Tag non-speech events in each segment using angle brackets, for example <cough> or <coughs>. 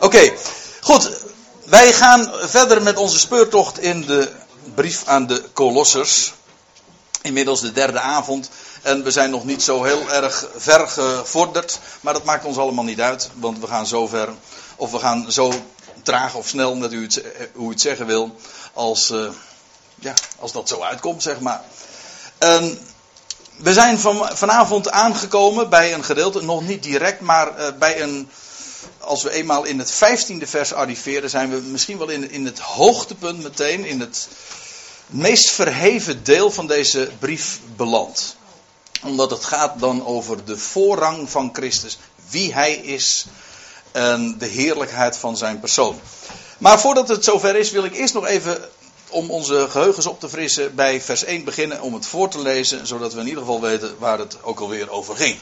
Oké, goed. Wij gaan verder met onze speurtocht in de brief aan de Kolossers. Inmiddels de derde avond. En we zijn nog niet zo heel erg ver gevorderd. Maar dat maakt ons allemaal niet uit. Want we gaan zo ver. Of we gaan zo traag of snel, net u het, hoe u het zeggen wil. Als, uh, ja, als dat zo uitkomt, zeg maar. Um, we zijn van, vanavond aangekomen bij een gedeelte, nog niet direct, maar uh, bij een. Als we eenmaal in het vijftiende vers arriveren, zijn we misschien wel in, in het hoogtepunt meteen, in het meest verheven deel van deze brief beland. Omdat het gaat dan over de voorrang van Christus, wie hij is en de heerlijkheid van zijn persoon. Maar voordat het zover is, wil ik eerst nog even om onze geheugens op te frissen bij vers 1 beginnen om het voor te lezen, zodat we in ieder geval weten waar het ook alweer over ging.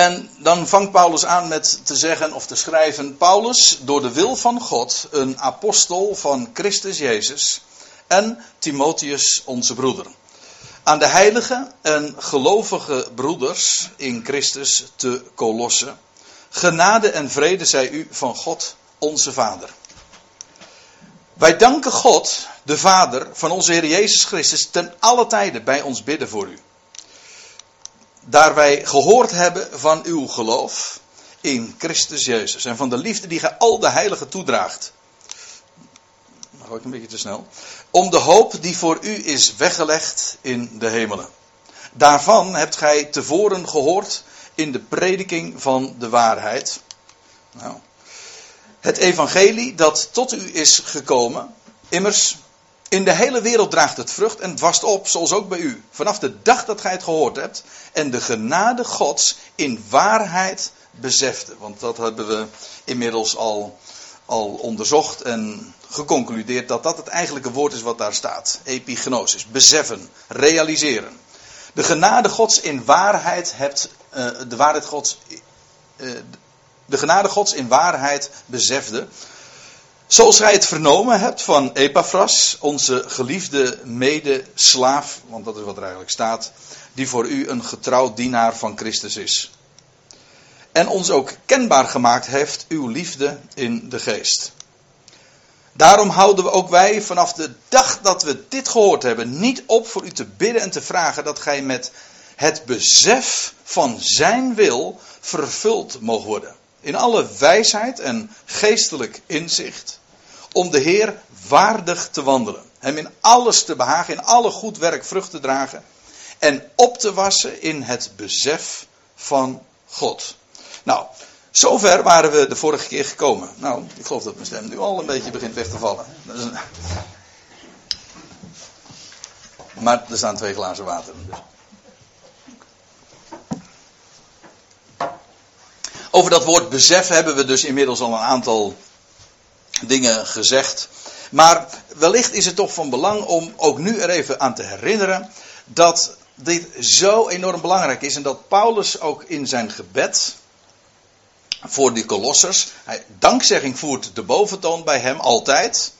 En dan vangt Paulus aan met te zeggen of te schrijven: Paulus, door de wil van God, een apostel van Christus Jezus en Timotheus, onze broeder. Aan de heilige en gelovige broeders in Christus te Kolossen. Genade en vrede zij u van God, onze Vader. Wij danken God, de Vader van onze Heer Jezus Christus, ten alle tijden bij ons bidden voor u. Daar wij gehoord hebben van uw geloof in Christus Jezus en van de liefde die gij al de heiligen toedraagt. Nog ook een beetje te snel. Om de hoop die voor u is weggelegd in de hemelen. Daarvan hebt gij tevoren gehoord in de prediking van de waarheid. Nou, het evangelie dat tot u is gekomen, immers in de hele wereld draagt het vrucht en wast op, zoals ook bij u. Vanaf de dag dat gij het gehoord hebt en de genade Gods in waarheid besefte. Want dat hebben we inmiddels al, al onderzocht en geconcludeerd dat dat het eigenlijke woord is wat daar staat. Epignosis, beseffen, realiseren. De genade Gods in waarheid hebt, uh, de waarheid Gods, uh, de genade Gods in waarheid besefde. Zoals gij het vernomen hebt van Epaphras, onze geliefde medeslaaf, want dat is wat er eigenlijk staat, die voor u een getrouw dienaar van Christus is. En ons ook kenbaar gemaakt heeft uw liefde in de geest. Daarom houden we ook wij vanaf de dag dat we dit gehoord hebben niet op voor u te bidden en te vragen dat gij met het besef van zijn wil vervuld mogen worden in alle wijsheid en geestelijk inzicht, om de Heer waardig te wandelen. Hem in alles te behagen, in alle goed werk vrucht te dragen en op te wassen in het besef van God. Nou, zover waren we de vorige keer gekomen. Nou, ik geloof dat mijn stem nu al een beetje begint weg te vallen. Maar er staan twee glazen water. Over dat woord besef hebben we dus inmiddels al een aantal dingen gezegd. Maar wellicht is het toch van belang om ook nu er even aan te herinneren dat dit zo enorm belangrijk is en dat Paulus ook in zijn gebed voor die kolossers, hij, dankzegging voert de boventoon bij hem altijd.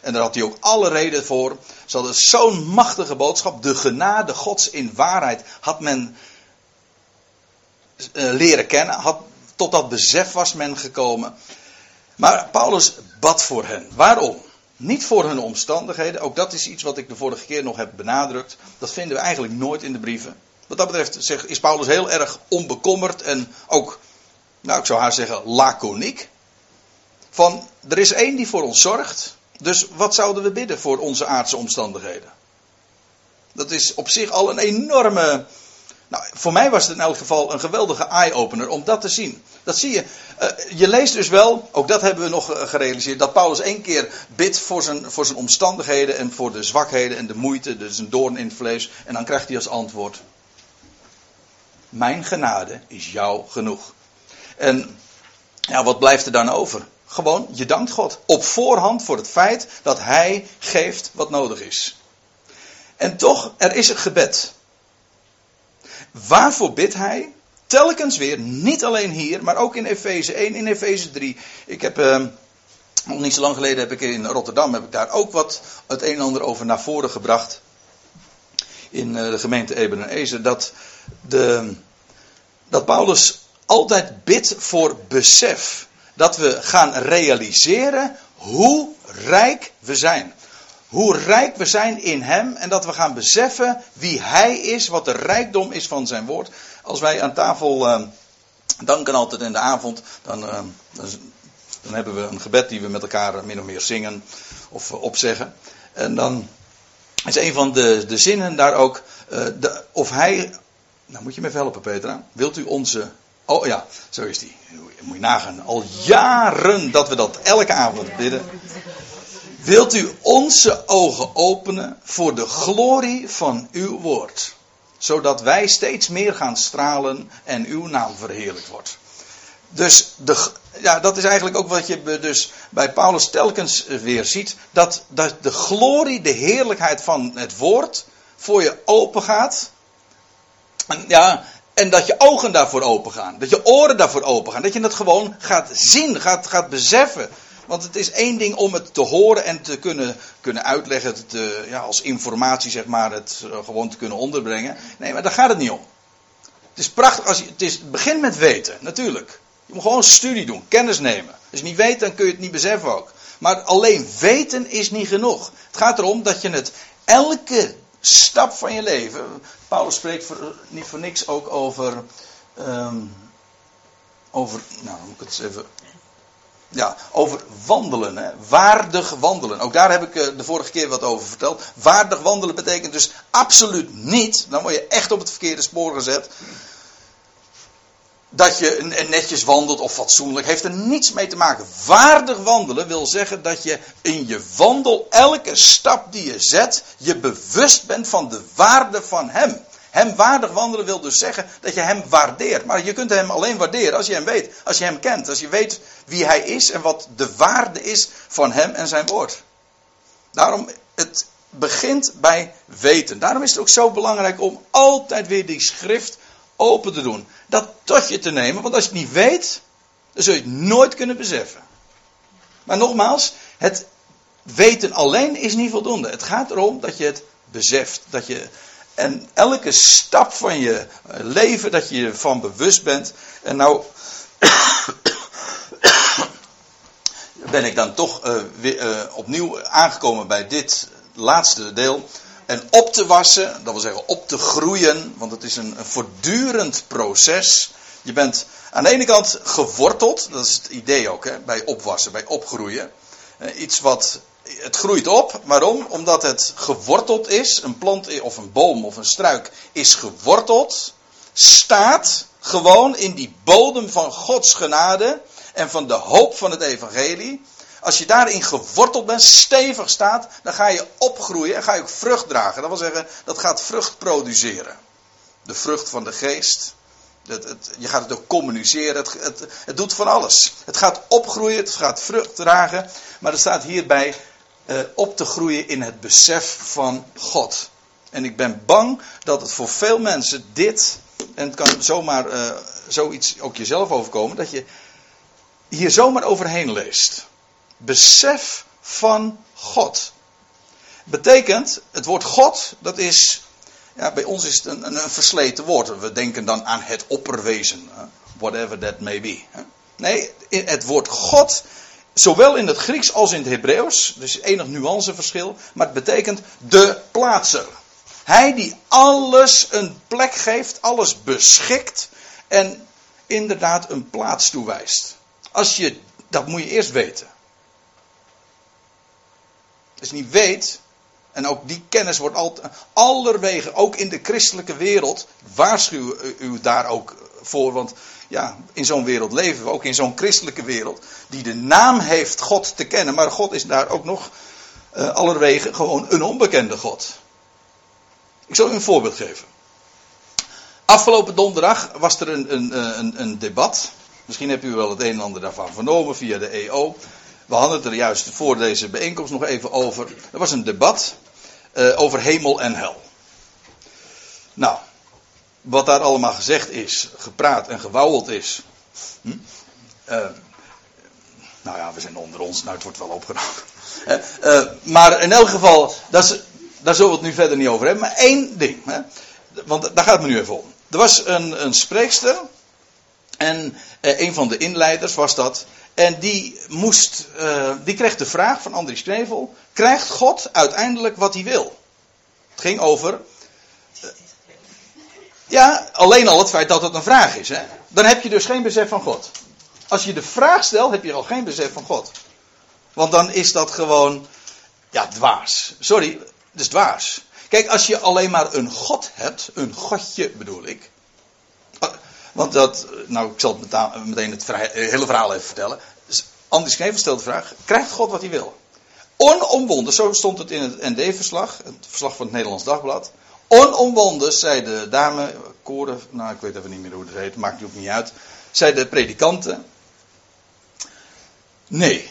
En daar had hij ook alle reden voor. Ze hadden zo'n machtige boodschap. De genade Gods in waarheid had men uh, leren kennen. Had tot dat besef was men gekomen. Maar Paulus bad voor hen. Waarom? Niet voor hun omstandigheden. Ook dat is iets wat ik de vorige keer nog heb benadrukt. Dat vinden we eigenlijk nooit in de brieven. Wat dat betreft is Paulus heel erg onbekommerd en ook, nou ik zou haar zeggen, laconiek. Van, er is één die voor ons zorgt. Dus wat zouden we bidden voor onze aardse omstandigheden? Dat is op zich al een enorme nou, voor mij was het in elk geval een geweldige eye-opener om dat te zien. Dat zie je. Uh, je leest dus wel, ook dat hebben we nog eh, gerealiseerd, dat Paulus één keer bidt voor zijn, voor zijn omstandigheden en voor de zwakheden en de moeite, dus een doorn in het vlees. En dan krijgt hij als antwoord: Mijn genade is jou genoeg. En ja, wat blijft er dan over? Gewoon, je dankt God. Op voorhand voor het feit dat Hij geeft wat nodig is. En toch, er is een gebed. Waarvoor bidt hij? Telkens weer, niet alleen hier, maar ook in Efeze 1, in Efeze 3. Ik heb, uh, nog niet zo lang geleden heb ik in Rotterdam, heb ik daar ook wat het een en ander over naar voren gebracht. In uh, de gemeente Eben en Ezer. Dat, de, dat Paulus altijd bidt voor besef. Dat we gaan realiseren hoe rijk we zijn. Hoe rijk we zijn in Hem en dat we gaan beseffen wie Hij is, wat de rijkdom is van Zijn woord. Als wij aan tafel uh, danken altijd in de avond, dan, uh, dan, hebben we een gebed die we met elkaar min of meer zingen of uh, opzeggen. En dan is een van de, de zinnen daar ook, de, of Hij, nou moet je me even helpen Petra, wilt u onze Oh ja, zo is die. Moet je nagaan. Al jaren dat we dat elke avond bidden. Wilt u onze ogen openen voor de glorie van uw woord. Zodat wij steeds meer gaan stralen en uw naam verheerlijkt wordt. Dus de, ja, dat is eigenlijk ook wat je dus bij Paulus telkens weer ziet. Dat, dat de glorie, de heerlijkheid van het woord voor je open gaat. En ja, en dat je ogen daarvoor open gaan. Dat je oren daarvoor open gaan. Dat je het gewoon gaat zien, gaat, gaat beseffen. Want het is één ding om het te horen en te kunnen, kunnen uitleggen. Te, ja, als informatie, zeg maar, het uh, gewoon te kunnen onderbrengen. Nee, maar daar gaat het niet om. Het is prachtig als je. Het, is, het begint met weten, natuurlijk. Je moet gewoon studie doen, kennis nemen. Als je niet weet, dan kun je het niet beseffen ook. Maar alleen weten is niet genoeg. Het gaat erom dat je het elke stap van je leven. Paulus spreekt voor, niet voor niks ook over. Um, over. Nou, moet ik het even. Ja, over wandelen. Hè? Waardig wandelen. Ook daar heb ik eh, de vorige keer wat over verteld. Waardig wandelen betekent dus absoluut niet. Dan word je echt op het verkeerde spoor gezet dat je netjes wandelt of fatsoenlijk, heeft er niets mee te maken. Waardig wandelen wil zeggen dat je in je wandel, elke stap die je zet, je bewust bent van de waarde van Hem. Hem waardig wandelen wil dus zeggen dat je Hem waardeert. Maar je kunt Hem alleen waarderen als je Hem weet, als je Hem kent, als je weet wie Hij is en wat de waarde is van Hem en Zijn woord. Daarom, het begint bij weten. Daarom is het ook zo belangrijk om altijd weer die schrift open te doen. Dat tot je te nemen, want als je het niet weet, dan zul je het nooit kunnen beseffen. Maar nogmaals, het weten alleen is niet voldoende. Het gaat erom dat je het beseft. Dat je, en elke stap van je leven, dat je ervan bewust bent. En nou <coughs> ben ik dan toch weer, uh, opnieuw aangekomen bij dit laatste deel. En op te wassen, dat wil zeggen op te groeien, want het is een, voortdurend proces. Je bent aan de ene kant geworteld, dat is het idee ook hè, bij opwassen, bij opgroeien. Eh, iets wat, het groeit op, waarom? Omdat het geworteld is, een plant of een boom of een struik is geworteld, staat gewoon in die bodem van Gods genade en van de hoop van het evangelie. Als je daarin geworteld bent, stevig staat, dan ga je opgroeien en ga je ook vrucht dragen. Dat wil zeggen, dat gaat vrucht produceren. De vrucht van de geest. Het, je gaat het ook communiceren. Het, het, doet van alles. Het gaat opgroeien, het gaat vrucht dragen. Maar er staat hierbij uh, op te groeien in het besef van God. En ik ben bang dat het voor veel mensen dit, en het kan zomaar uh, zoiets ook jezelf overkomen, dat je hier zomaar overheen leest besef van God. Betekent, het woord God, dat is, ja, bij ons is het een, een, versleten woord. We denken dan aan het opperwezen, whatever that may be. Nee, het woord God, zowel in het Grieks als in het Hebreeuws, dus enig nuanceverschil, maar het betekent de plaatser. Hij die alles een plek geeft, alles beschikt en inderdaad een plaats toewijst. Als je, dat moet je eerst weten. Als je niet weet, en ook die kennis wordt altijd, allerwegen, ook in de christelijke wereld, waarschuw u daar ook voor, want ja, in zo'n wereld leven we, ook in zo'n christelijke wereld, die de naam heeft God te kennen, maar God is daar ook nog uh, allerwegen gewoon een onbekende God. Ik zal u een voorbeeld geven. Afgelopen donderdag was er een, een, een, een debat. Misschien hebt u wel het een en ander daarvan vernomen via de EO. We hadden het er juist voor deze bijeenkomst nog even over. Er was een debat uh, over hemel en hel. Nou, wat daar allemaal gezegd is, gepraat en gewauweld is. Hm? Uh, nou ja, we zijn onder ons, nou het wordt wel opgenomen. Uh, maar in elk geval, dat is, daar zullen we het nu verder niet over hebben. Maar één ding, hè? want daar gaat het me nu even om. Er was een, een spreekster En eh, een van de inleiders was dat. En die, moest, eh, die kreeg de vraag van Andries Knevel: krijgt God uiteindelijk wat hij wil? Het ging over. Eh, ja, alleen al het feit dat het een vraag is. Hè? Dan heb je dus geen besef van God. Als je de vraag stelt, heb je al geen besef van God. Want dan is dat gewoon. Ja, dwaas. Sorry, dat is dwaas. Kijk, als je alleen maar een God hebt, een Godje bedoel ik. Want dat, nou, ik zal meteen het hele verhaal even vertellen. Andries Knevel stelt de vraag: krijgt God wat hij wil? Onomwonden, zo stond het in het ND-verslag, het verslag van het Nederlands Dagblad. Onomwonden, zei de dame, koren, nou ik weet even niet meer hoe het heet, maakt ook niet uit. Zei de predikanten: nee.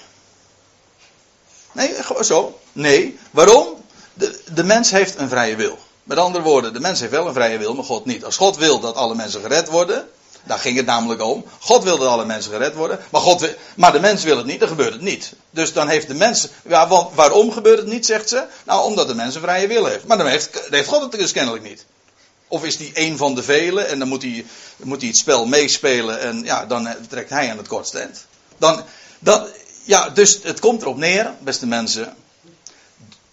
Nee, zo. Nee. Waarom? De, de mens heeft een vrije wil. Met andere woorden, de mens heeft wel een vrije wil, maar God niet. Als God wil dat alle mensen gered worden, daar ging het namelijk om. God wil dat alle mensen gered worden, maar, God maar de mens wil het niet, dan gebeurt het niet. Dus dan heeft de mens, ja, waarom gebeurt het niet, zegt ze? Nou, omdat de mens een vrije wil heeft. Maar dan heeft, heeft God het dus kennelijk niet. Of is die een van de velen en dan moet hij, moet hij het spel meespelen en ja, dan trekt hij aan het kortste eind. Dan, dan, ja, dus het komt erop neer, beste mensen.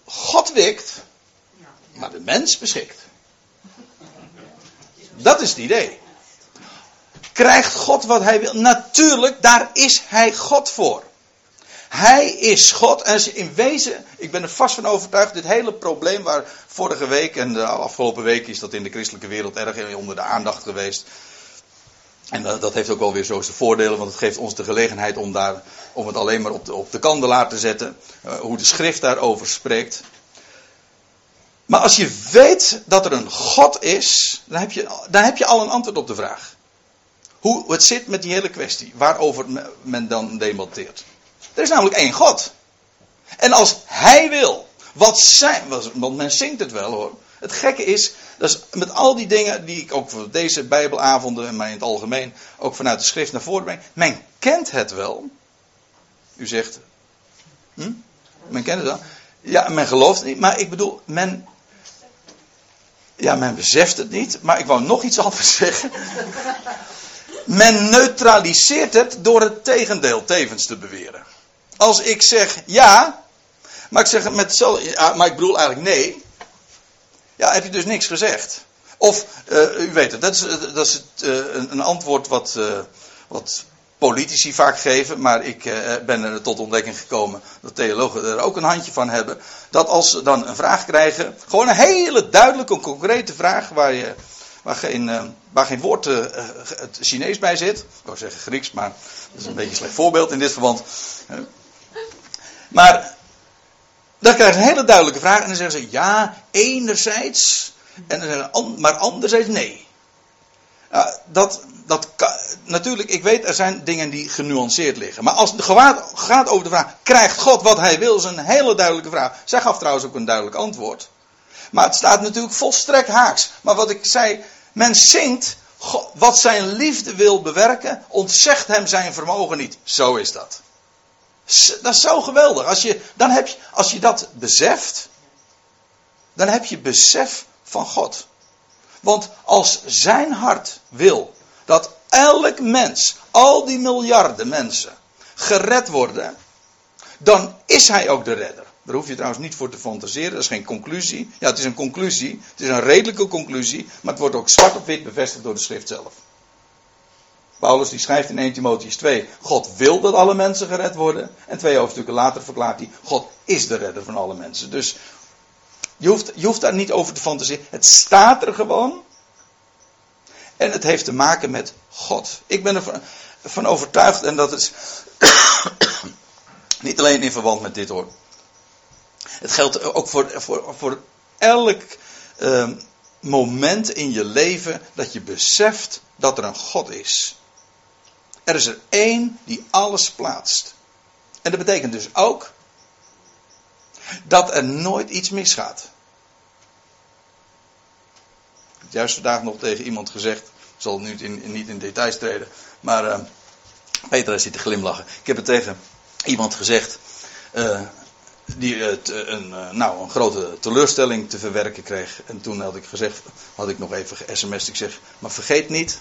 God wikt, maar de mens beschikt. Dat is het idee. Krijgt God wat hij wil? Natuurlijk, daar is hij God voor. Hij is God. En in wezen, ik ben er vast van overtuigd, dit hele probleem waar vorige week en de afgelopen week is dat in de christelijke wereld erg onder de aandacht geweest. En dat, heeft ook wel weer zo zijn voordelen, want het geeft ons de gelegenheid om, daar, om het alleen maar op de, op de kandelaar te zetten. Uh, hoe de schrift daarover spreekt. Maar als je weet dat er een God is, dan heb je, dan heb je al een antwoord op de vraag. Hoe het zit met die hele kwestie, waarover men dan demonteert. Er is namelijk één God. En als Hij wil, wat zijn, want men zingt het wel hoor. Het gekke is, dat met al die dingen die ik ook voor deze Bijbelavonden en mij in het algemeen ook vanuit de schrift naar voren breng. Men kent het wel. U zegt, hm? men kent het wel. Ja, men gelooft het niet, maar ik bedoel, men ja, men beseft het niet, maar ik wou nog iets anders <laughs> zeggen. Men neutraliseert het door het tegendeel tevens te beweren. Als ik zeg ja, maar ik zeg met zo, maar ik bedoel eigenlijk nee. Ja, heb je dus niks gezegd. Of, uh, u weet het, dat is, dat is het, uh, een antwoord wat, uh, wat politici vaak geven, maar ik ben er tot ontdekking gekomen dat theologen er ook een handje van hebben. Dat als ze dan een vraag krijgen, gewoon een hele duidelijke, concrete vraag waar, je, waar, geen, uh, waar geen woord uh, het Chinees bij zit. Ik wou zeggen Grieks, maar dat is een beetje een slecht voorbeeld in dit verband. Maar dan krijgen ze een hele duidelijke vraag en dan zeggen ze ja, enerzijds, en dan zeggen ze, maar anderzijds nee. Ja, dat, dat natuurlijk, ik weet, er zijn dingen die genuanceerd liggen. Maar als het gaat over de vraag, krijgt God wat hij wil, is een hele duidelijke vraag. Zij gaf trouwens ook een duidelijk antwoord. Maar het staat natuurlijk volstrekt haaks. Maar wat ik zei, men zingt, wat zijn liefde wil bewerken, ontzegt hem zijn vermogen niet. Zo is dat. Dat is zo geweldig. Als je, dan heb je, als je dat beseft, dan heb je besef van God. Want als zijn hart wil dat elk mens, al die miljarden mensen, gered worden, dan is hij ook de redder. Daar hoef je trouwens niet voor te fantaseren, dat is geen conclusie. Ja, het is een conclusie, het is een redelijke conclusie, maar het wordt ook zwart op wit bevestigd door de schrift zelf. Paulus die schrijft in 1 Timotheus 2, God wil dat alle mensen gered worden. En twee hoofdstukken later verklaart hij, God is de redder van alle mensen. Dus je hoeft, je hoeft daar niet over te fantaseren. Het staat er gewoon. En het heeft te maken met God. Ik ben ervan van overtuigd, en dat is <coughs> niet alleen in verband met dit hoor. Het geldt ook voor, voor, voor elk uh, moment in je leven dat je beseft dat er een God is. Er is er één die alles plaatst. En dat betekent dus ook dat er nooit iets misgaat. Ik heb juist vandaag nog tegen iemand gezegd, ik zal nu in, niet in details treden, maar uh, Peter zit te glimlachen. Ik heb het tegen iemand gezegd, uh, die het, uh, een, nou, een grote teleurstelling te verwerken kreeg. En toen had ik gezegd, had ik nog even ge-sms'd, ik zeg, maar vergeet niet,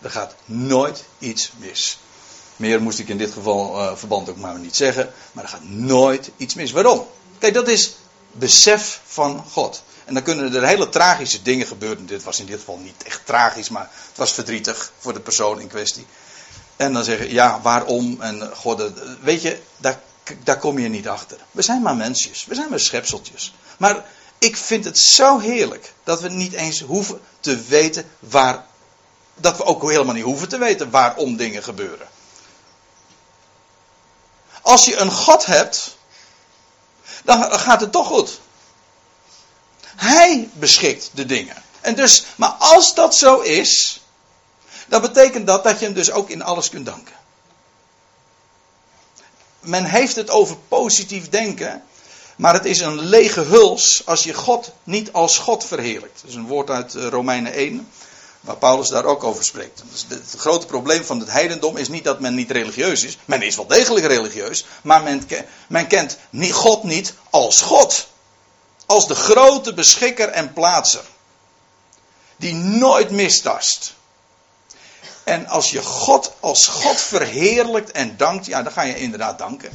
Er gaat nooit iets mis. Meer moest ik in dit geval uh, verband ook maar niet zeggen. Maar er gaat nooit iets mis. Waarom? Kijk, dat is besef van God. En dan kunnen er hele tragische dingen gebeuren. Dit was in dit geval niet echt tragisch, maar het was verdrietig voor de persoon in kwestie. En dan zeggen, ja, waarom? En God, weet je, daar, daar kom je niet achter. We zijn maar mensjes, we zijn maar schepseltjes. Maar ik vind het zo heerlijk dat we niet eens hoeven te weten waar. Dat we ook helemaal niet hoeven te weten waarom dingen gebeuren. Als je een God hebt, dan gaat het toch goed. Hij beschikt de dingen. En dus, maar als dat zo is, dan betekent dat dat je hem dus ook in alles kunt danken. Men heeft het over positief denken, maar het is een lege huls als je God niet als God verheerlijkt. Dat is een woord uit eh, Romeinen 1, waar Paulus daar ook over spreekt. Dus het grote probleem van het heidendom is niet dat men niet religieus is. Men is wel degelijk religieus, maar men, men kent God niet als God. Als de grote beschikker en plaatser. Die nooit mistast. En als je God als God verheerlijkt en dankt, ja, dan ga je inderdaad danken.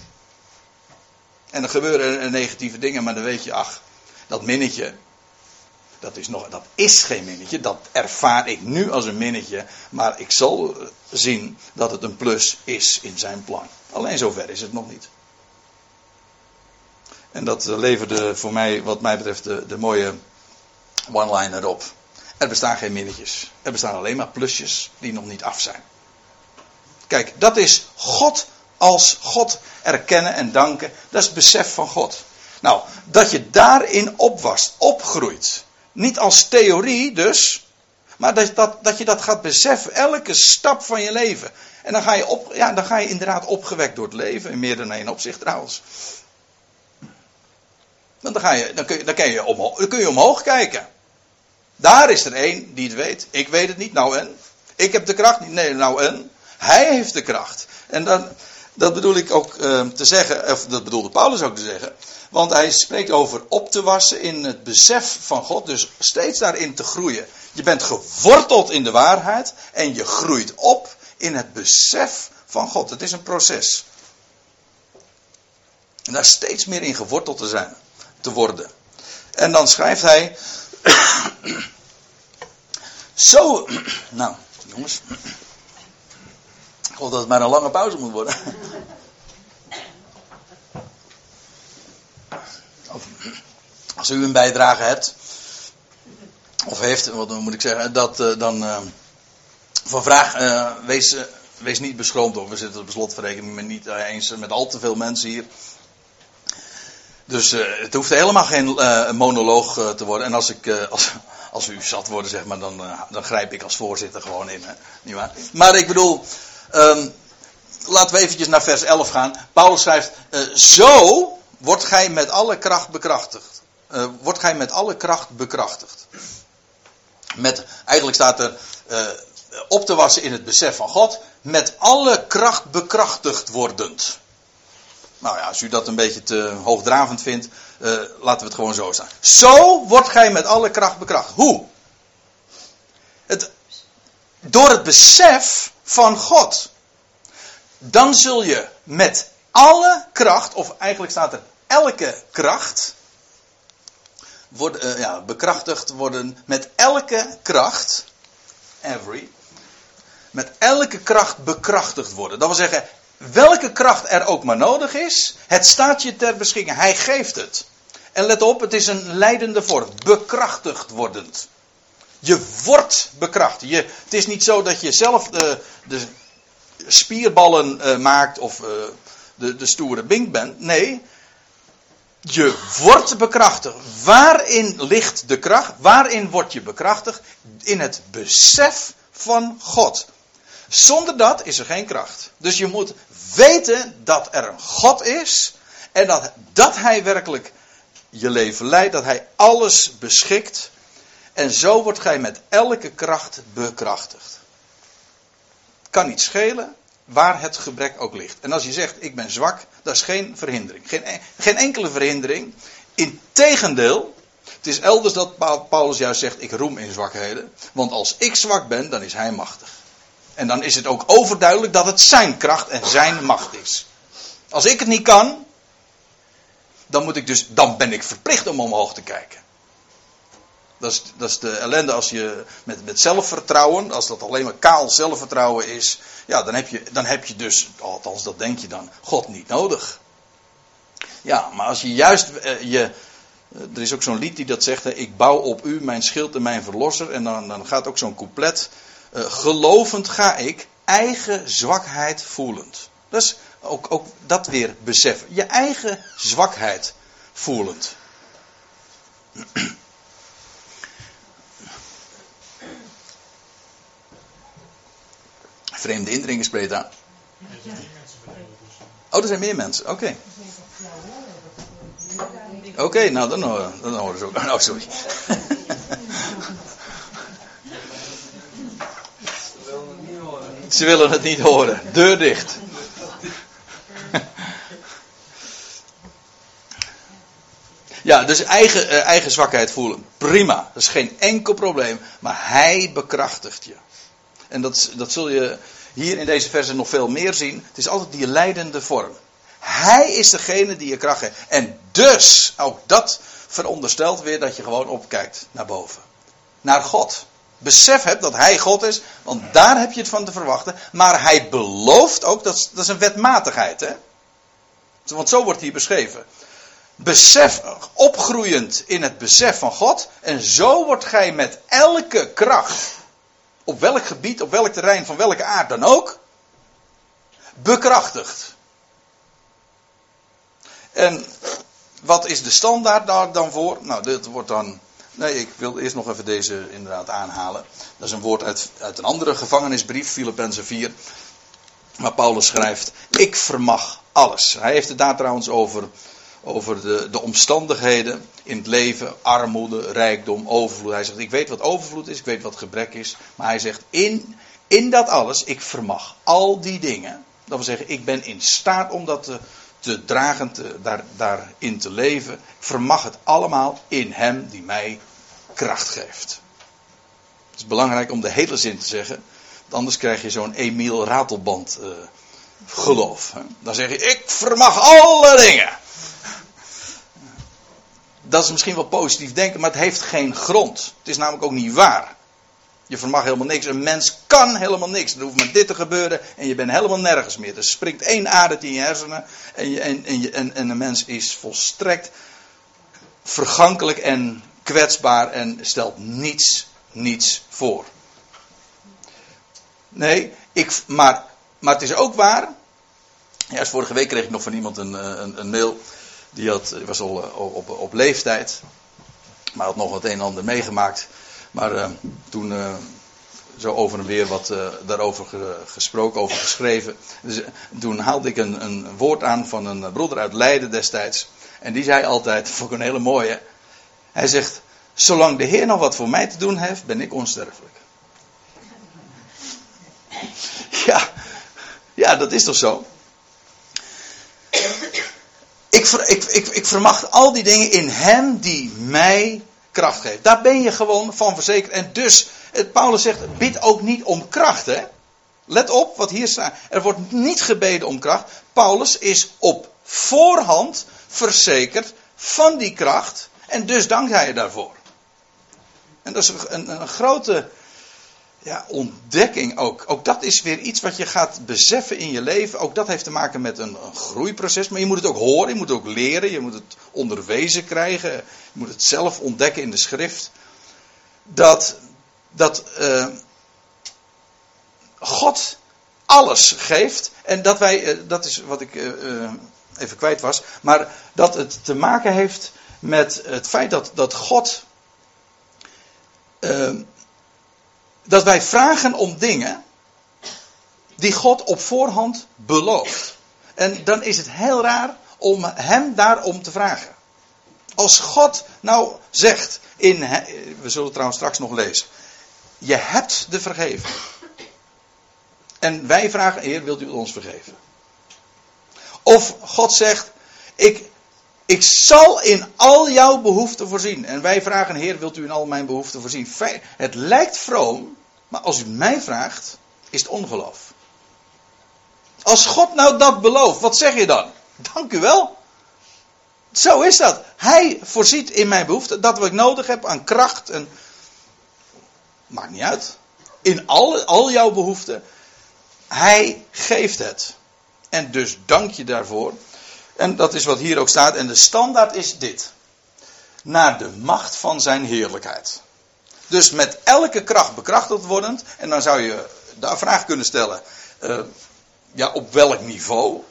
En dan gebeuren negatieve dingen, maar dan weet je, ach, dat minnetje, dat is, nog, dat is geen minnetje, dat ervaar ik nu als een minnetje, maar ik zal zien dat het een plus is in zijn plan. Alleen zover is het nog niet. En dat leverde voor mij, wat mij betreft, de, de mooie one-liner op. Er bestaan geen minnetjes. Er bestaan alleen maar plusjes die nog niet af zijn. Kijk, dat is God als God erkennen en danken. Dat is het besef van God. Nou, dat je daarin opwast, opgroeit. Niet als theorie dus, maar dat, dat, dat je dat gaat beseffen, elke stap van je leven. En dan ga, je op, ja, dan ga je inderdaad opgewekt door het leven, in meer dan één opzicht trouwens. Want dan, ga je, dan, kun je, dan, je omhoog, dan kun je omhoog kijken. Daar is er één die het weet. Ik weet het niet, nou en? Ik heb de kracht niet, nee, nou en? Hij heeft de kracht. En dan, dat bedoel ik ook uh, te zeggen, of dat bedoelde Paulus ook te zeggen. Want hij spreekt over op te wassen in het besef van God. Dus steeds daarin te groeien. Je bent geworteld in de waarheid. En je groeit op in het besef van God. Het is een proces. En daar steeds meer in geworteld te zijn. Te worden. En dan schrijft hij. Zo. <clears throat> Nou, jongens. Ik hoop dat het maar een lange pauze moet worden. Als u een bijdrage hebt, of heeft, wat moet ik zeggen, dat uh, dan uh, van vraag, uh, wees, wees niet beschroomd of we zitten op slotverrekening met niet eens met al te veel mensen hier. Dus het hoeft helemaal geen monoloog te worden. En als ik, als, als u zat worden, zeg maar, dan, dan grijp ik als voorzitter gewoon in. Hè? Maar ik bedoel, um, laten we eventjes naar vers 11 gaan. Paulus schrijft, zo wordt gij met alle kracht bekrachtigd uh, wordt gij met alle kracht bekrachtigd. Met, eigenlijk staat er op te wassen in het besef van God, met alle kracht bekrachtigd wordend. Nou ja, als u dat een beetje te hoogdravend vindt, uh, laten we het gewoon zo staan. Zo wordt gij met alle kracht bekrachtigd. Hoe? Het, door het besef van God. Dan zul je met alle kracht, of eigenlijk staat er elke kracht, worden, uh, ja, bekrachtigd worden met elke kracht, every, met elke kracht bekrachtigd worden. Dat wil zeggen, welke kracht er ook maar nodig is, het staat je ter beschikking. Hij geeft het. En let op, het is een leidende vorm, bekrachtigd wordend. Je wordt bekrachtigd. Je, het is niet zo dat je zelf de, de spierballen uh, maakt of uh, de, de stoere bink bent. Nee, je wordt bekrachtigd. Waarin ligt de kracht? Waarin word je bekrachtigd? In het besef van God. Zonder dat is er geen kracht. Dus je moet weten dat er een God is. En dat, dat Hij werkelijk je leven leidt. Dat Hij alles beschikt. En zo wordt gij met elke kracht bekrachtigd. Kan niet schelen waar het gebrek ook ligt. En als je zegt, ik ben zwak, dat is geen verhindering. Geen, geen enkele verhindering. Integendeel, het is elders dat Paulus juist zegt, ik roem in zwakheden. Want als ik zwak ben, dan is hij machtig. En dan is het ook overduidelijk dat het zijn kracht en zijn macht is. Als ik het niet kan, dan moet ik dus, dan ben ik verplicht om omhoog te kijken. Dat is, dat is de ellende als je met, met zelfvertrouwen, als dat alleen maar kaal zelfvertrouwen is, ja, dan heb je, dan heb je dus, althans dat denk je dan, God niet nodig. Ja, maar als je juist eh, je, eh, er is ook zo'n lied die dat zegt, hè, ik bouw op u, mijn schild en mijn verlosser, en dan, dan gaat ook zo'n couplet, uh, gelovend ga ik, eigen zwakheid voelend. Dus ook, ook dat weer beseffen. Je eigen zwakheid voelend. Vreemde indringers spreekt aan. Oh, er zijn meer mensen. Oké. Oké, nou dan, dan horen ze ook. Oh, sorry. Ze willen het niet horen. Deur dicht. Ja, dus eigen, uh, eigen zwakheid voelen. Prima. Dat is geen enkel probleem. Maar hij bekrachtigt je. En dat, dat zul je hier in deze verse nog veel meer zien. Het is altijd die leidende vorm. Hij is degene die je kracht geeft. En dus, ook dat veronderstelt weer dat je gewoon opkijkt naar boven. Naar God. Besef hebt dat hij God is, want daar heb je het van te verwachten. Maar hij belooft ook, dat dat is een wetmatigheid, hè? Want zo wordt hier beschreven. Besef, opgroeiend in het besef van God. En zo wordt gij met elke kracht op welk gebied, op welk terrein, van welke aard dan ook, bekrachtigd. En wat is de standaard daar dan voor? Nou, dit wordt dan. Nee, ik wil eerst nog even deze inderdaad aanhalen. Dat is een woord uit, uit een andere gevangenisbrief, Filippenzen 4. Waar Paulus schrijft: Ik vermag alles. Hij heeft het daar trouwens over over de, de omstandigheden in het leven, armoede, rijkdom, overvloed. Hij zegt, ik weet wat overvloed is, ik weet wat gebrek is. Maar hij zegt, in, in dat alles, ik vermag al die dingen. Dat wil zeggen, ik ben in staat om dat te, te dragen, te, daar, daarin te leven. Vermag het allemaal in hem die mij kracht geeft. Het is belangrijk om de hele zin te zeggen. Want anders krijg je zo'n Emiel Ratelband uh, geloof. Hè. Dan zeg je, ik vermag alle dingen dat is misschien wel positief denken, maar het heeft geen grond. Het is namelijk ook niet waar. Je vermag helemaal niks. Een mens kan helemaal niks. Er hoeft maar dit te gebeuren en je bent helemaal nergens meer. Er springt één aarde in je hersenen en, je, en, en, je, en, en een mens is volstrekt vergankelijk en kwetsbaar en stelt niets, niets voor. Nee, ik, maar, maar het is ook waar. Ja, vorige week kreeg ik nog van iemand een, eh, een, een mail. Die had, was al eh, op, op leeftijd. Maar had nog het een en ander meegemaakt. Maar uh, toen uh, zo over en weer wat uh, daarover gesproken, over geschreven. Dus, toen haalde ik een, een, woord aan van een broeder uit Leiden destijds. En die zei altijd, <laughs> vond ik een hele mooie. Hij zegt, zolang de Heer nog wat voor mij te doen heeft, ben ik onsterfelijk. <laughs> Ja, ja dat is toch zo? Ik, ik, ik, ik vermacht al die dingen in Hem die mij kracht geeft. Daar ben je gewoon van verzekerd. En dus, Paulus zegt, bid ook niet om kracht. Hè? Let op wat hier staat. Er wordt niet gebeden om kracht. Paulus is op voorhand verzekerd van die kracht. En dus dankt hij je daarvoor. En dat is een, een grote ja, ontdekking ook. Ook dat is weer iets wat je gaat beseffen in je leven. Ook dat heeft te maken met een, een, groeiproces. Maar je moet het ook horen, je moet het ook leren, je moet het onderwezen krijgen. Je moet het zelf ontdekken in de schrift. Dat, dat uh, God alles geeft. En dat wij, uh, dat is wat ik uh, even kwijt was. Maar dat het te maken heeft met het feit dat, dat God dat wij vragen om dingen die God op voorhand belooft. En dan is het heel raar om hem daarom te vragen. Als God nou zegt in, we zullen het trouwens straks nog lezen, je hebt de vergeven. En wij vragen, Heer, wilt u ons vergeven? Of God zegt, ik, ik zal in al jouw behoeften voorzien. En wij vragen, Heer, wilt u in al mijn behoeften voorzien? Het lijkt vroom, maar als u mij vraagt, is het ongeloof. Als God nou dat belooft, wat zeg je dan? Dank u wel. Zo is dat. Hij voorziet in mijn behoefte dat wat ik nodig heb aan kracht en. Maakt niet uit. In al, al jouw behoeften. Hij geeft het. En dus dank je daarvoor. En dat is wat hier ook staat. En de standaard is dit: naar de macht van zijn heerlijkheid. Dus met elke kracht bekrachtigd wordend. En dan zou je de vraag kunnen stellen: uh, ja, op welk niveau?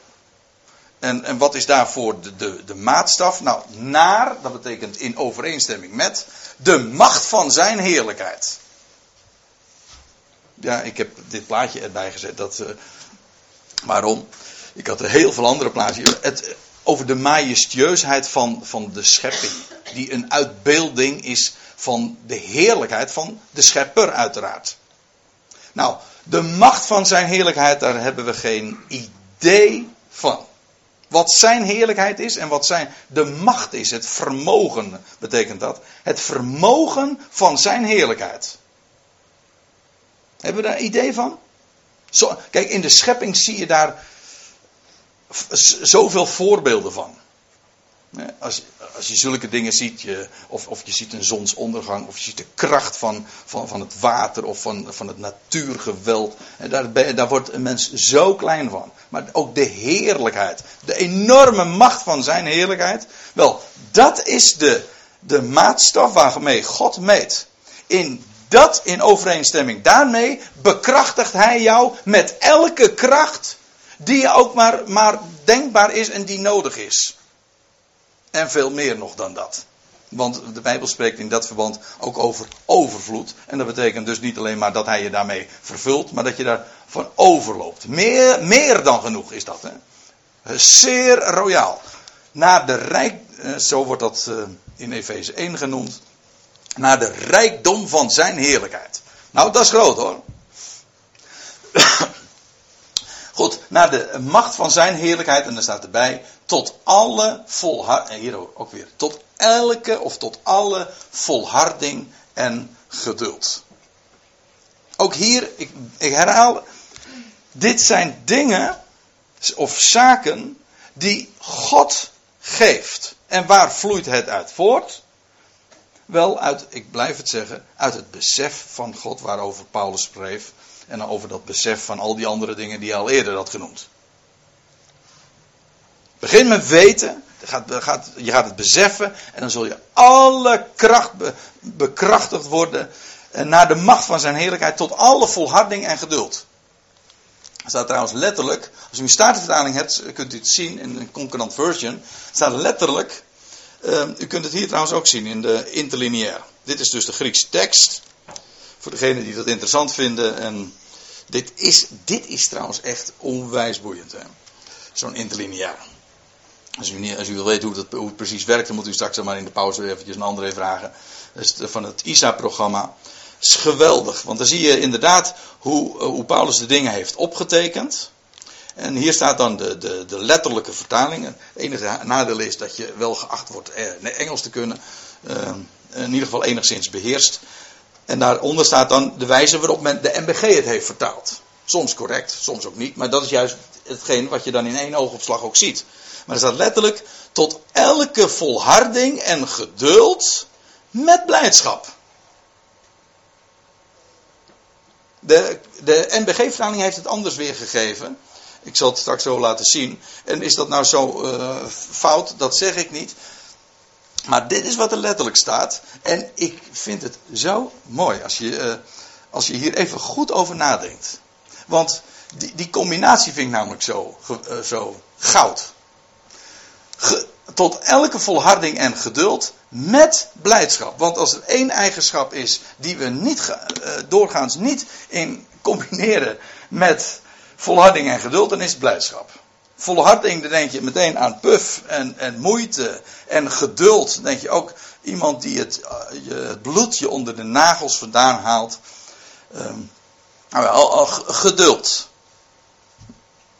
En, en wat is daarvoor de, de, de maatstaf? Nou, naar, dat betekent in overeenstemming met, de macht van zijn heerlijkheid. Ja, ik heb dit plaatje erbij gezet. Dat, uh, waarom? Ik had er heel veel andere plaatjes. Het, over de majestueusheid van, van de schepping. Die een uitbeelding is van de heerlijkheid van de schepper, uiteraard. Nou, de macht van zijn heerlijkheid, daar hebben we geen idee van. Wat zijn heerlijkheid is en wat zijn de macht is, het vermogen betekent dat. Het vermogen van zijn heerlijkheid. Hebben we daar idee van? Zo, kijk, in de schepping zie je daar zoveel voorbeelden van. Als, als je zulke dingen ziet, je, of, of je ziet een zonsondergang, of je ziet de kracht van, van, van het water of van, van het natuurgeweld. Daar, daar wordt een mens zo klein van. Maar ook de heerlijkheid, de enorme macht van zijn heerlijkheid. Wel, dat is de, de maatstaf waarmee God meet. In dat, in overeenstemming daarmee, bekrachtigt hij jou met elke kracht die ook maar, maar denkbaar is en die nodig is. En veel meer nog dan dat. Want de Bijbel spreekt in dat verband ook over overvloed. En dat betekent dus niet alleen maar dat hij je daarmee vervult, maar dat je daar van overloopt. Meer, meer dan genoeg is dat. Hè? Zeer royaal. Naar de rijk, eh, zo wordt dat eh, in Efeze 1 genoemd. Naar de rijkdom van zijn heerlijkheid. Nou, dat is groot hoor. Naar de macht van zijn heerlijkheid, en dan staat erbij, tot alle volharding, hier ook weer, tot elke of tot alle volharding en geduld. Ook hier, ik, ik herhaal, dit zijn dingen of zaken die God geeft. En waar vloeit het uit voort? Wel uit, ik blijf het zeggen, uit het besef van God waarover Paulus schreef. En over dat besef van al die andere dingen die hij al eerder had genoemd. Begin met weten. Gaat, gaat, je gaat het beseffen. En dan zul je alle kracht bekrachtigd worden. En naar de macht van zijn heerlijkheid. Tot alle volharding en geduld. Er staat trouwens letterlijk. Als u een statenvertaling hebt. Kunt u het zien in een concurrent version. staat letterlijk. Uh, u kunt het hier trouwens ook zien in de interlineair. Dit is dus de Griekse tekst. Voor degenen die dat interessant vinden. En dit is, dit is trouwens echt onwijs boeiend. Zo'n interlineair. Als u, als u wil weten hoe, dat, hoe het precies werkt, dan moet u straks maar in de pauze eventjes een andere vragen. Dat is van het ISA-programma. is geweldig, want dan zie je inderdaad hoe, eh, hoe Paulus de dingen heeft opgetekend. En hier staat dan de, de, de letterlijke vertaling. Het enige nadeel is dat je wel geacht wordt eh, Engels te kunnen. Uh, in ieder geval enigszins beheerst. En daaronder staat dan de wijze waarop men de MBG het heeft vertaald. Soms correct, soms ook niet. Maar dat is juist hetgeen wat je dan in één oogopslag ook ziet. Maar er staat letterlijk tot elke volharding en geduld met blijdschap. De, de NBG-vertaling heeft het anders weergegeven. Ik zal het straks zo laten zien. En is dat nou zo uh, fout? Dat zeg ik niet. Maar dit is wat er letterlijk staat. En ik vind het zo mooi als je, uh, als je hier even goed over nadenkt. Want die, die combinatie vind ik namelijk zo, uh, zo goud. Tot elke volharding en geduld met blijdschap. Want als er één eigenschap is die we niet, uh, doorgaans niet in combineren met volharding en geduld, dan is het blijdschap volharding, dan denk je meteen aan puf en, en moeite en geduld. Dan denk je ook iemand die het, uh, je, het bloedje onder de nagels vandaan haalt. Um, nou, al, geduld.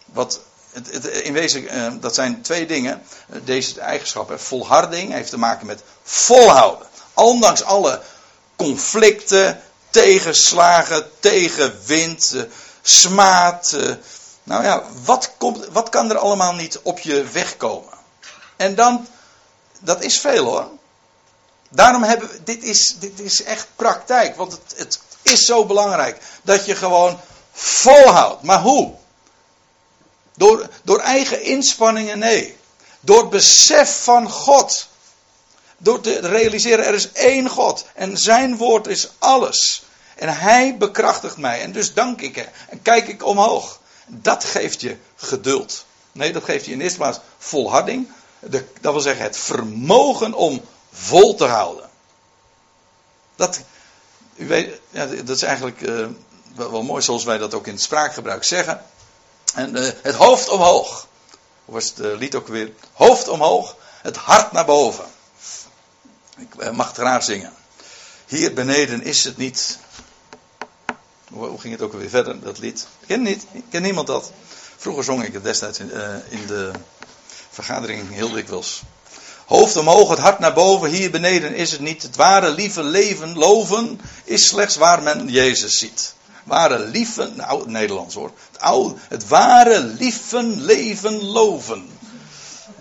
Wat, het, in wezen, uh, dat zijn twee dingen. Uh, deze eigenschappen. Volharding heeft te maken met volhouden. Ondanks alle conflicten, tegenslagen, tegenwind, smaad. Nou ja, wat, komt, wat kan er allemaal niet op je weg komen? En dan, dat is veel hoor. Daarom hebben we, dit is, dit is echt praktijk, want het, het is zo belangrijk dat je gewoon volhoudt. Maar hoe? Door, door eigen inspanningen? Nee. Door besef van God. Door te realiseren, er is één God. En zijn woord is alles. En hij bekrachtigt mij. En dus dank ik hem. En kijk ik omhoog. Dat geeft je geduld. Nee, dat geeft je in eerste plaats volharding. Dat wil zeggen het vermogen om vol te houden. Dat, u weet, ja, dat is eigenlijk uh, wel, mooi zoals wij dat ook in het spraakgebruik zeggen. En uh, het hoofd omhoog. Hoe was het uh, lied ook weer? Hoofd omhoog, het hart naar boven. Ik mag het graag zingen. Hier beneden is het niet. Hoe ging het ook weer verder, dat lied? Ken niet? Ken niemand dat? Vroeger zong ik het destijds in, in de vergadering heel dikwijls. Hoofd omhoog, het hart naar boven. Hier beneden is het niet. Het ware lieve leven, loven, is slechts waar men Jezus ziet. Ware lieve, nou Nederlands hoor. Het, oude, het ware lieve leven, loven.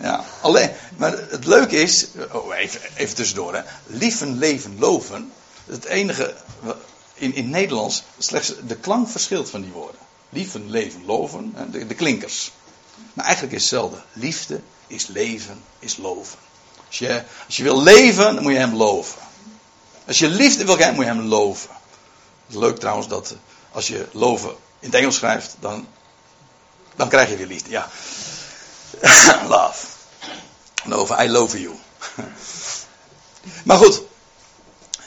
Ja, alleen, maar het leuke is, oh, even, even tussendoor hè. Lieven, leven, loven. Het enige, in, in Nederlands, slechts de klank verschilt van die woorden. Lieven, leven, loven, de, de klinkers. Maar eigenlijk is hetzelfde. Liefde is leven, is loven. Als je, als je wil leven, dan moet je hem loven. Als je liefde wil krijgen, moet je hem loven. Het is leuk trouwens dat als je loven in het Engels schrijft, dan, dan krijg je weer liefde. Ja. <laughs> Love. Love, I love you. <laughs> maar goed.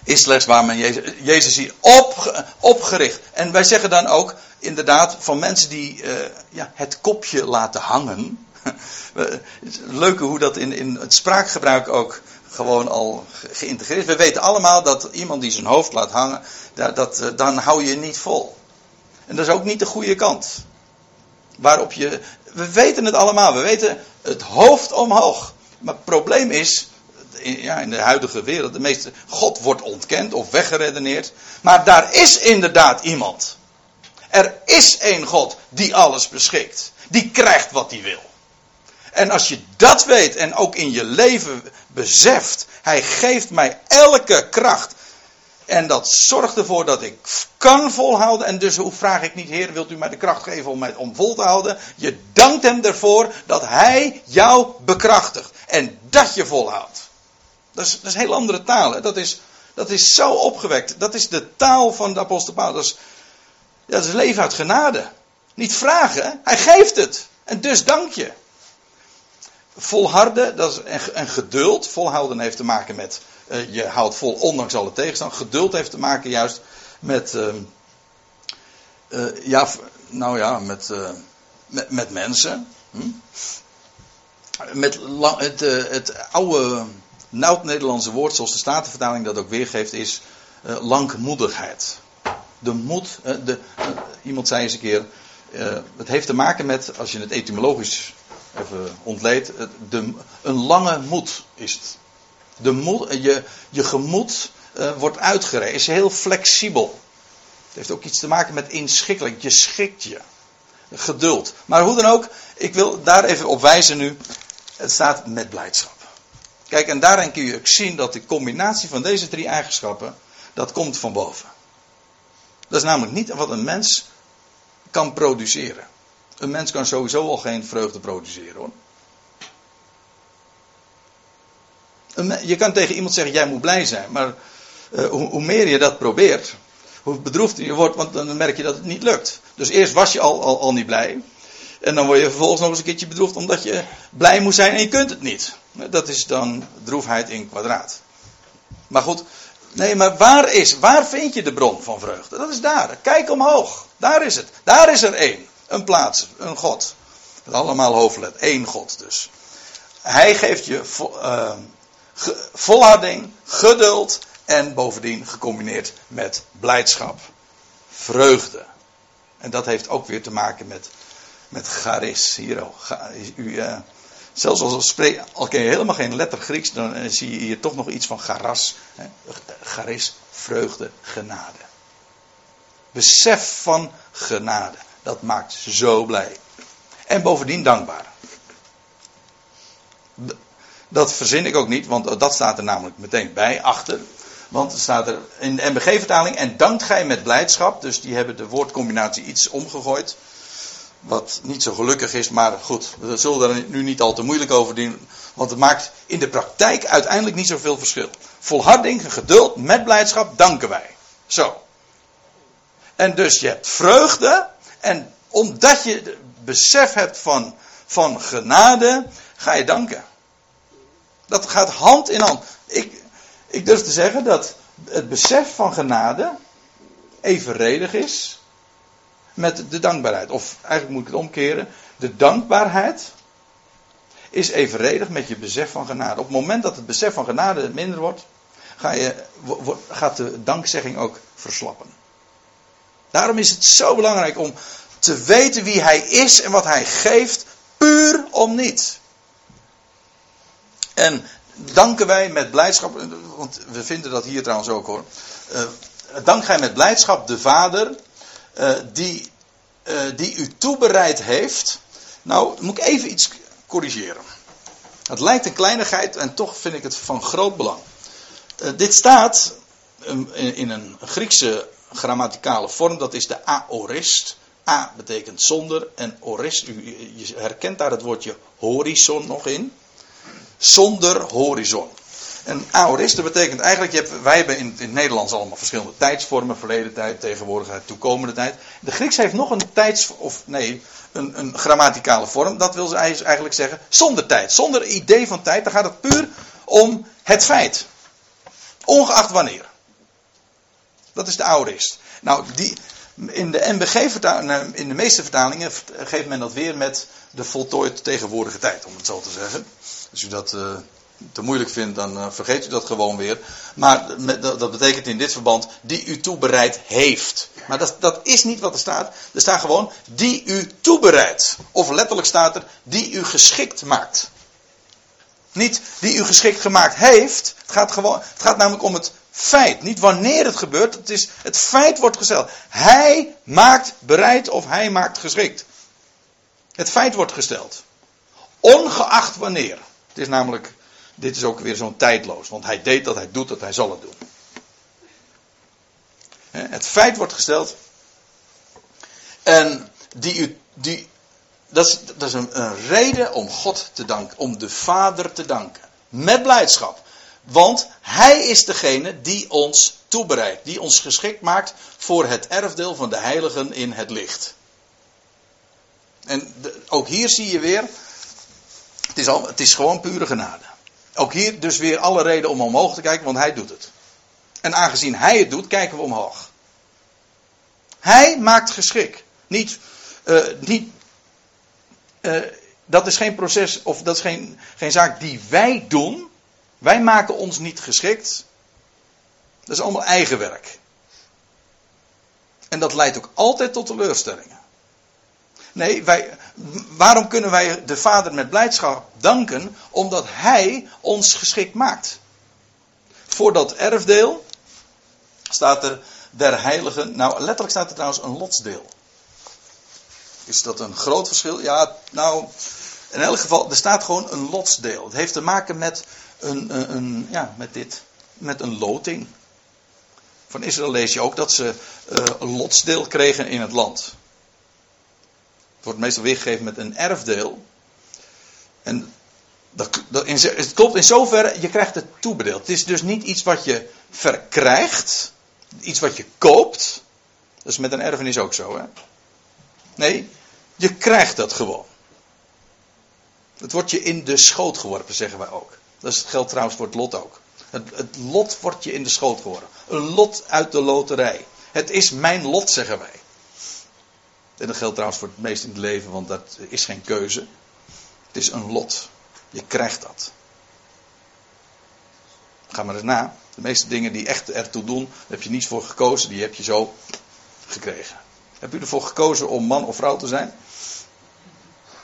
Is slechts waar men Jezus, Jezus hier op, opgericht. En wij zeggen dan ook, inderdaad, van mensen die uh, ja, het kopje laten hangen. <laughs> Leuk hoe dat in, in het spraakgebruik ook gewoon al geïntegreerd is. We weten allemaal dat iemand die zijn hoofd laat hangen, dat, dat, eh, dan hou je niet vol. En dat is ook niet de goede kant. Waarop je. We weten het allemaal, we weten het hoofd omhoog. Maar het probleem is, in, ja, in de huidige wereld, de meeste. God wordt ontkend of weggeredeneerd. Maar daar is inderdaad iemand. Er is één God die alles beschikt. Die krijgt wat hij wil. En als je dat weet en ook in je leven beseft, hij geeft mij elke kracht. En dat zorgt ervoor dat ik kan volhouden. En dus hoe vraag ik niet, Heer, wilt u mij de kracht geven om, om vol te houden? Je dankt hem ervoor dat hij jou bekrachtigt. En dat je volhoudt. Dat is, dat is heel andere taal. Hè? Dat, is, dat is zo opgewekt. Dat is de taal van de apostel Paulus. Dat is, dat leven uit genade. Niet vragen, hij geeft het. En dus dank je. Volharden, dat is een, geduld. Volhouden heeft te maken met uh, je houdt vol ondanks alle tegenstand. Geduld heeft te maken juist met, uh, uh, ja, nou ja, met, met, met, mensen. Hm? Met het, het oude Noud-Nederlandse woord, zoals de Statenvertaling dat ook weergeeft, is langmoedigheid. De moed, de, iemand zei eens een keer, het heeft te maken met, als je het etymologisch even ontleed. De, een lange moed is het. De moed, je, je gemoed wordt uitgereden, is heel flexibel. Het heeft ook iets te maken met inschikkelijk. Je schikt je. Geduld. Maar hoe dan ook, ik wil daar even op wijzen nu. Het staat met blijdschap. Kijk, en daarin kun je ook zien dat de combinatie van deze drie eigenschappen, dat komt van boven. Dat is namelijk niet wat een mens kan produceren. Een mens kan sowieso al geen vreugde produceren hoor. Je kan tegen iemand zeggen, jij moet blij zijn. Maar uh, hoe, hoe, meer je dat probeert, hoe bedroefd je wordt, want dan merk je dat het niet lukt. Dus eerst was je al, al, al niet blij. En dan word je vervolgens nog eens een keertje bedroefd omdat je blij moet zijn en je kunt het niet. Dat is dan droefheid in kwadraat. Maar goed, nee, maar waar is, waar vind je de bron van vreugde? Dat is daar. Kijk omhoog. Daar is het. Daar is er één. Een plaats, een God. Met allemaal hoofdlet, één God dus. Hij geeft je uh, volharding, geduld en bovendien gecombineerd met blijdschap, vreugde. En dat heeft ook weer te maken met, met charis. Hier, oh, u, uh, zelfs als spreek, al ken je helemaal geen letter Grieks, dan uh, zie je hier toch nog iets van charas. Hè? Vreugde, genade. Besef van genade. Dat maakt zo blij. En bovendien dankbaar. Dat verzin ik ook niet, want dat staat er namelijk meteen bij, achter. Want er staat er in de MBG-vertaling, en dankt gij met blijdschap. Dus die hebben de woordcombinatie iets omgegooid. Wat niet zo gelukkig is, maar goed, we zullen er nu niet al te moeilijk over doen. Want het maakt in de praktijk uiteindelijk niet zoveel verschil. Volharding, geduld, met blijdschap, danken wij. Zo. En dus je hebt vreugde. En omdat je besef hebt van, van genade, ga je danken. Dat gaat hand in hand. Ik, ik durf te zeggen dat het besef van genade evenredig is met de dankbaarheid. Of eigenlijk moet ik het omkeren. De dankbaarheid is evenredig met je besef van genade. Op het moment dat het besef van genade minder wordt, ga je, gaat de dankzegging ook verslappen. Daarom is het zo belangrijk om te weten wie hij is en wat hij geeft, puur om niet. En danken wij met blijdschap, want we vinden dat hier trouwens ook hoor. Uh, dank gij met blijdschap de Vader, uh, die, uh, die u toebereid heeft. Nou, moet ik even iets corrigeren. Het lijkt een kleinigheid en toch vind ik het van groot belang. dit staat in, in een Griekse grammaticale vorm, dat is de aorist. A betekent zonder en orist, u, je herkent daar het woordje horizon nog in zonder horizon. En aorist, dat betekent eigenlijk, je hebt, wij hebben in, in het Nederlands allemaal verschillende tijdsvormen, verleden tijd, tegenwoordigheid, toekomende tijd. De Grieks heeft nog een tijds, of nee, een, een grammaticale vorm. Dat wil ze eigenlijk zeggen, zonder tijd, zonder idee van tijd. Dan gaat het puur om het feit. Ongeacht wanneer. Dat is de aorist. Nou, die, in de NBG, in de meeste vertalingen geeft men dat weer met de voltooid tegenwoordige tijd, om het zo te zeggen. Als u dat uh, te moeilijk vindt, dan uh, vergeet u dat gewoon weer. Maar dat, dat, betekent in dit verband die u toebereid heeft. Maar dat, dat is niet wat er staat. Er staat gewoon die u toebereidt. Of letterlijk staat er die u geschikt maakt. Niet die u geschikt gemaakt heeft. Het gaat, gewoon, het gaat namelijk om het feit. Niet wanneer het gebeurt. Het, is, het feit wordt gesteld. Hij maakt bereid of hij maakt geschikt. Het feit wordt gesteld. Ongeacht wanneer. Het is namelijk, dit is ook weer zo'n tijdloos. Want hij deed dat, hij doet dat, hij zal het doen. Het feit wordt gesteld. En die, die, dat is, een, reden om God te danken, om de Vader te danken. Met blijdschap. Want Hij is degene die ons toebereidt, die ons geschikt maakt voor het erfdeel van de heiligen in het licht. En ook hier zie je weer het is, al, het is gewoon pure genade. Ook hier dus weer alle reden om omhoog te kijken, want hij doet het. En aangezien hij het doet, kijken we omhoog. Hij maakt geschik. Niet, uh, niet uh, dat is geen proces, of dat is geen, geen zaak die wij doen. Wij maken ons niet geschikt. Dat is allemaal eigen werk. En dat leidt ook altijd tot teleurstellingen. Nee, wij, waarom kunnen wij de Vader met blijdschap danken? Omdat Hij ons geschikt maakt. Voor dat erfdeel staat er der heiligen. Nou, letterlijk staat er trouwens een lotsdeel. Is dat een groot verschil? Ja, nou, in elk geval, er staat gewoon een lotsdeel. Het heeft te maken met een, een, ja, met dit, met een loting. Van Israël lees je ook dat ze uh, een lotsdeel kregen in het land. Wordt meestal weergegeven met een erfdeel. En dat, dat in, het klopt in zoverre, je krijgt het toebedeeld. Het is dus niet iets wat je verkrijgt, iets wat je koopt. Dat is met een erfenis ook zo, hè? Nee, je krijgt dat gewoon. Het wordt je in de schoot geworpen, zeggen wij ook. Dat geldt trouwens voor het lot ook. Het, het lot wordt je in de schoot geworpen. Een lot uit de loterij. Het is mijn lot, zeggen wij. En dat geldt trouwens voor het meest in het leven, want dat is geen keuze. Het is een lot. Je krijgt dat. Ga maar eens na. De meeste dingen die echt ertoe doen, daar heb je niets voor gekozen, die heb je zo gekregen. Heb u ervoor gekozen om man of vrouw te zijn?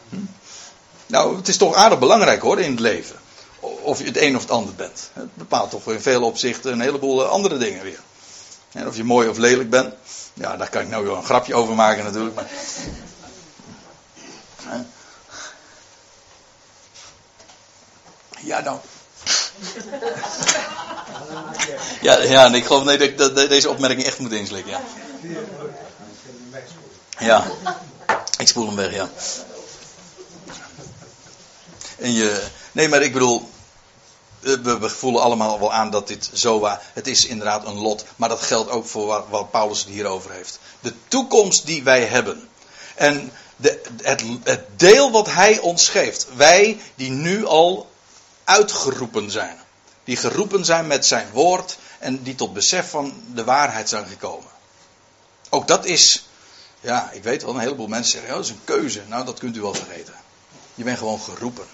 Hm? Nou, het is toch aardig belangrijk hoor in het leven. Of je het een of het ander bent. Het bepaalt toch in veel opzichten een heleboel andere dingen weer. Of je mooi of lelijk bent. Ja, daar kan ik nou wel een grapje over maken natuurlijk. Maar... Ja, nou. Ja, ja ik geloof nee, dat ik deze opmerking echt moet inslikken. Ja. ja, ik spoel hem weg, ja. En je, nee, maar ik bedoel, we, we, voelen allemaal wel aan dat dit zo waar. Het is inderdaad een lot, maar dat geldt ook voor wat, Paulus het hierover heeft. De toekomst die wij hebben. En de, het, het deel wat hij ons geeft. Wij die nu al uitgeroepen zijn. Die geroepen zijn met zijn woord en die tot besef van de waarheid zijn gekomen. Ook dat is, ja, ik weet wel, een heleboel mensen zeggen, oh, dat is een keuze. Nou, dat kunt u wel vergeten. Je bent gewoon geroepen.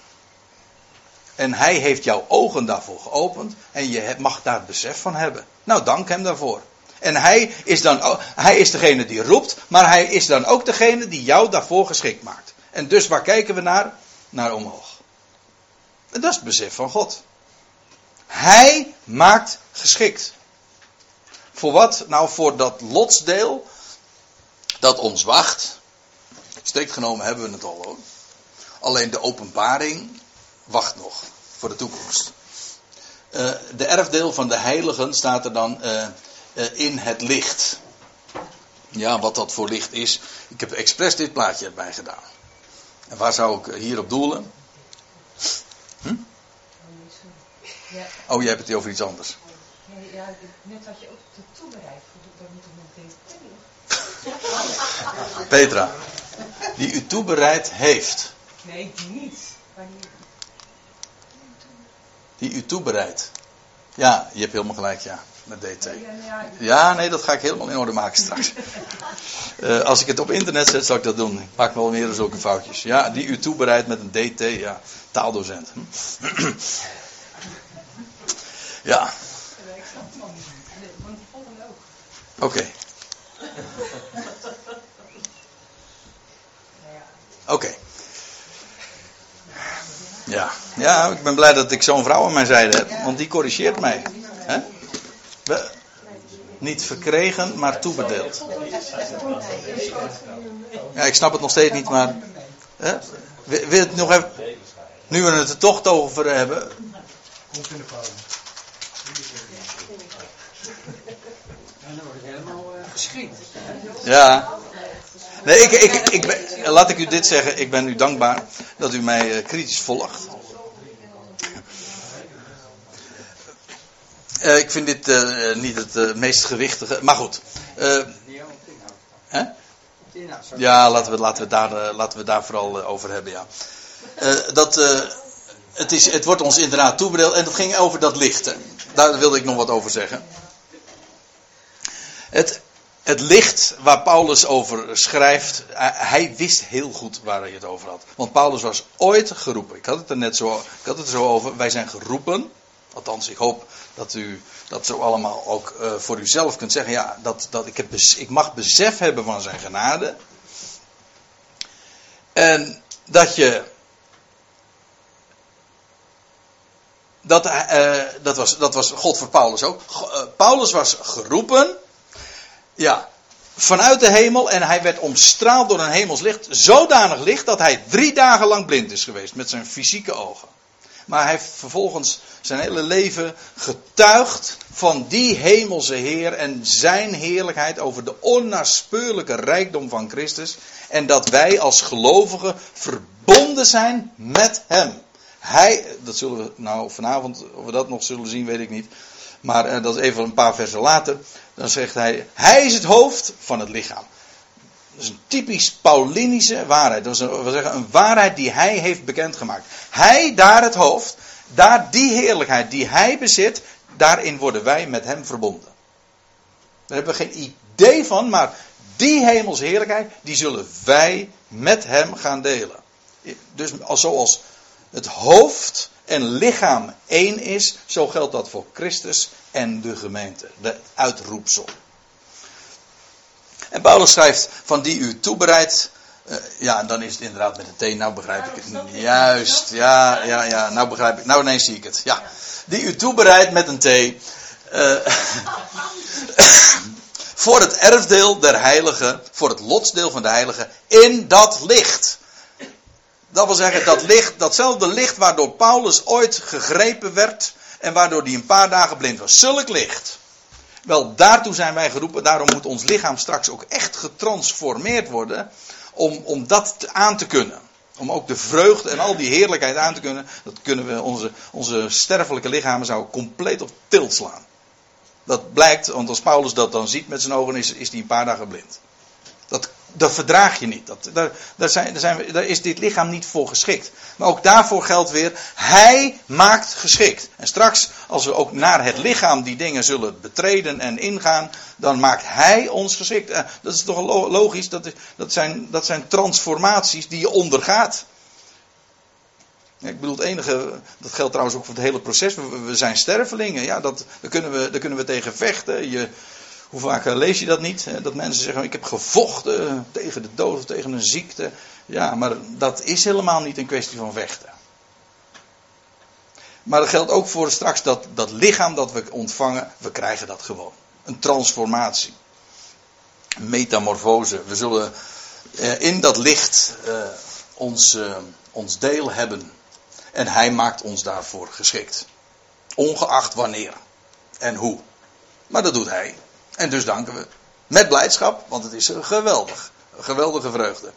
En hij heeft jouw ogen daarvoor geopend en je mag daar besef van hebben. Nou, dank hem daarvoor. En hij is dan hij is degene die roept, maar hij is dan ook degene die jou daarvoor geschikt maakt. En dus waar kijken we naar? Naar omhoog. En dat is het besef van God. Hij maakt geschikt. Voor wat? Nou, voor dat lotsdeel dat ons wacht. Strikt genomen hebben we het al hoor. Alleen de openbaring wacht nog voor de toekomst. Uh, de erfdeel van de heiligen staat er dan uh, uh, in het licht. Ja, wat dat voor licht is. Ik heb expres dit plaatje erbij gedaan. En waar zou ik hierop doelen? Hm? Oh, jij hebt het over iets anders. Ja, net had je ook de toebereid. Daar moet ik nog Petra, die u toebereid heeft. Nee, die niet. Die u toebereidt. Ja, je hebt helemaal gelijk, ja. Met DT. Ja, nee, dat ga ik helemaal in orde maken straks. uh, <laughs> als ik het op internet zet, zal ik dat doen. Ik maak wel meer zulke foutjes. Ja, die u toebereidt met een DT, ja. Taaldocent. <clears throat> ja. Oké. Okay. Oké. Okay. Ja. ik ben blij dat ik zo'n vrouw aan mijn zijde heb, want die corrigeert mij. He? We, niet verkregen, maar toebedeeld. Ja, ik snap het nog steeds niet, maar. Hè? Wil het nog even. Nu we het er toch over hebben. Ja. Nee, ik, ik, ik ben, laat ik u dit zeggen. Ik ben u dankbaar dat u mij eh, kritisch volgt. Uh, ik vind dit uh, niet het uh, meest gewichtige. Maar goed. Ja, laten we, laten, we daar, laten we daar vooral over hebben. Ja. dat, het, is, het wordt ons inderdaad toebedeeld. En dat ging over dat lichten. Daar wilde ik nog wat over zeggen. Het, het licht waar Paulus over schrijft, hij wist heel goed waar hij het over had. Want Paulus was ooit geroepen. Ik had het er net zo, ik had het zo over. Wij zijn geroepen. Althans, ik hoop dat u dat zo allemaal ook uh, voor uzelf kunt zeggen. Ja, dat, dat ik, heb, ik mag besef hebben van zijn genade. En dat je. Dat, uh, dat, was, dat was God voor Paulus ook. Uh, Paulus was geroepen ja, vanuit de hemel en hij werd omstraald door een hemelslicht. Zodanig licht dat hij drie dagen lang blind is geweest met zijn fysieke ogen. Maar hij heeft vervolgens zijn hele leven getuigd van die hemelse Heer en zijn heerlijkheid over de onnaspeurlijke rijkdom van Christus. En dat wij als gelovigen verbonden zijn met Hem. Hij, dat zullen we nou vanavond, of we dat nog zullen zien, weet ik niet. Maar eh, dat is even een paar versen later. Dan zegt hij, hij is het hoofd van het lichaam. Dat is een typisch Paulinische waarheid. Dat is een, we zeggen, een waarheid die hij heeft bekendgemaakt. Hij, daar het hoofd, daar die heerlijkheid die hij bezit, daarin worden wij met hem verbonden. Daar hebben we geen idee van, maar die hemelse heerlijkheid, die zullen wij met hem gaan delen. Dus zoals het hoofd en lichaam één is, zo geldt dat voor Christus en de gemeente, de uitroepsel. En Paulus schrijft van die u toebereidt. Uh, ja, en dan is het inderdaad met een T. Nou begrijp ik het. Juist, ja, ja, ja. Nou begrijp ik. Nou ineens zie ik het. Ja. Die u toebereidt met een T. Uh, <laughs> voor het erfdeel der heiligen, voor het lotsdeel van de heiligen, in dat licht. Dat wil zeggen, dat licht, datzelfde licht waardoor Paulus ooit gegrepen werd en waardoor hij een paar dagen blind was. Zulk licht. Wel, daartoe zijn wij geroepen. Daarom moet ons lichaam straks ook echt getransformeerd worden. Om, om dat aan te kunnen. Om ook de vreugde en al die heerlijkheid aan te kunnen. Dat kunnen we, onze, onze sterfelijke lichamen zouden compleet op tilt slaan. Dat blijkt, want als Paulus dat dan ziet met zijn ogen, is, is hij een paar dagen blind. Dat, dat verdraag je niet. Dat, daar, daar, zijn, zijn, daar is dit lichaam niet voor geschikt. Maar ook daarvoor geldt weer, hij maakt geschikt. En straks, als we ook naar het lichaam die dingen zullen betreden en ingaan, dan maakt hij ons geschikt. Eh, dat is toch logisch, dat, dat, zijn, dat zijn transformaties die je ondergaat. Ik bedoel, het enige, dat geldt trouwens ook voor het hele proces. We, zijn stervelingen, ja, dat, kunnen we, daar kunnen we tegen vechten. Je, hoe vaak eh, lees je dat niet? Dat mensen zeggen: Ik heb gevochten tegen de dood of tegen een ziekte. Ja, maar dat is helemaal niet een kwestie van vechten. Maar dat geldt ook voor straks dat, dat lichaam dat we ontvangen, we krijgen dat gewoon. Een transformatie. Een metamorfose. We zullen eh, in dat licht eh, ons, ons deel hebben. En hij maakt ons daarvoor geschikt. Ongeacht wanneer en hoe. Maar dat doet hij. En dus danken we. Met blijdschap, want het is geweldig. Geweldige vreugde.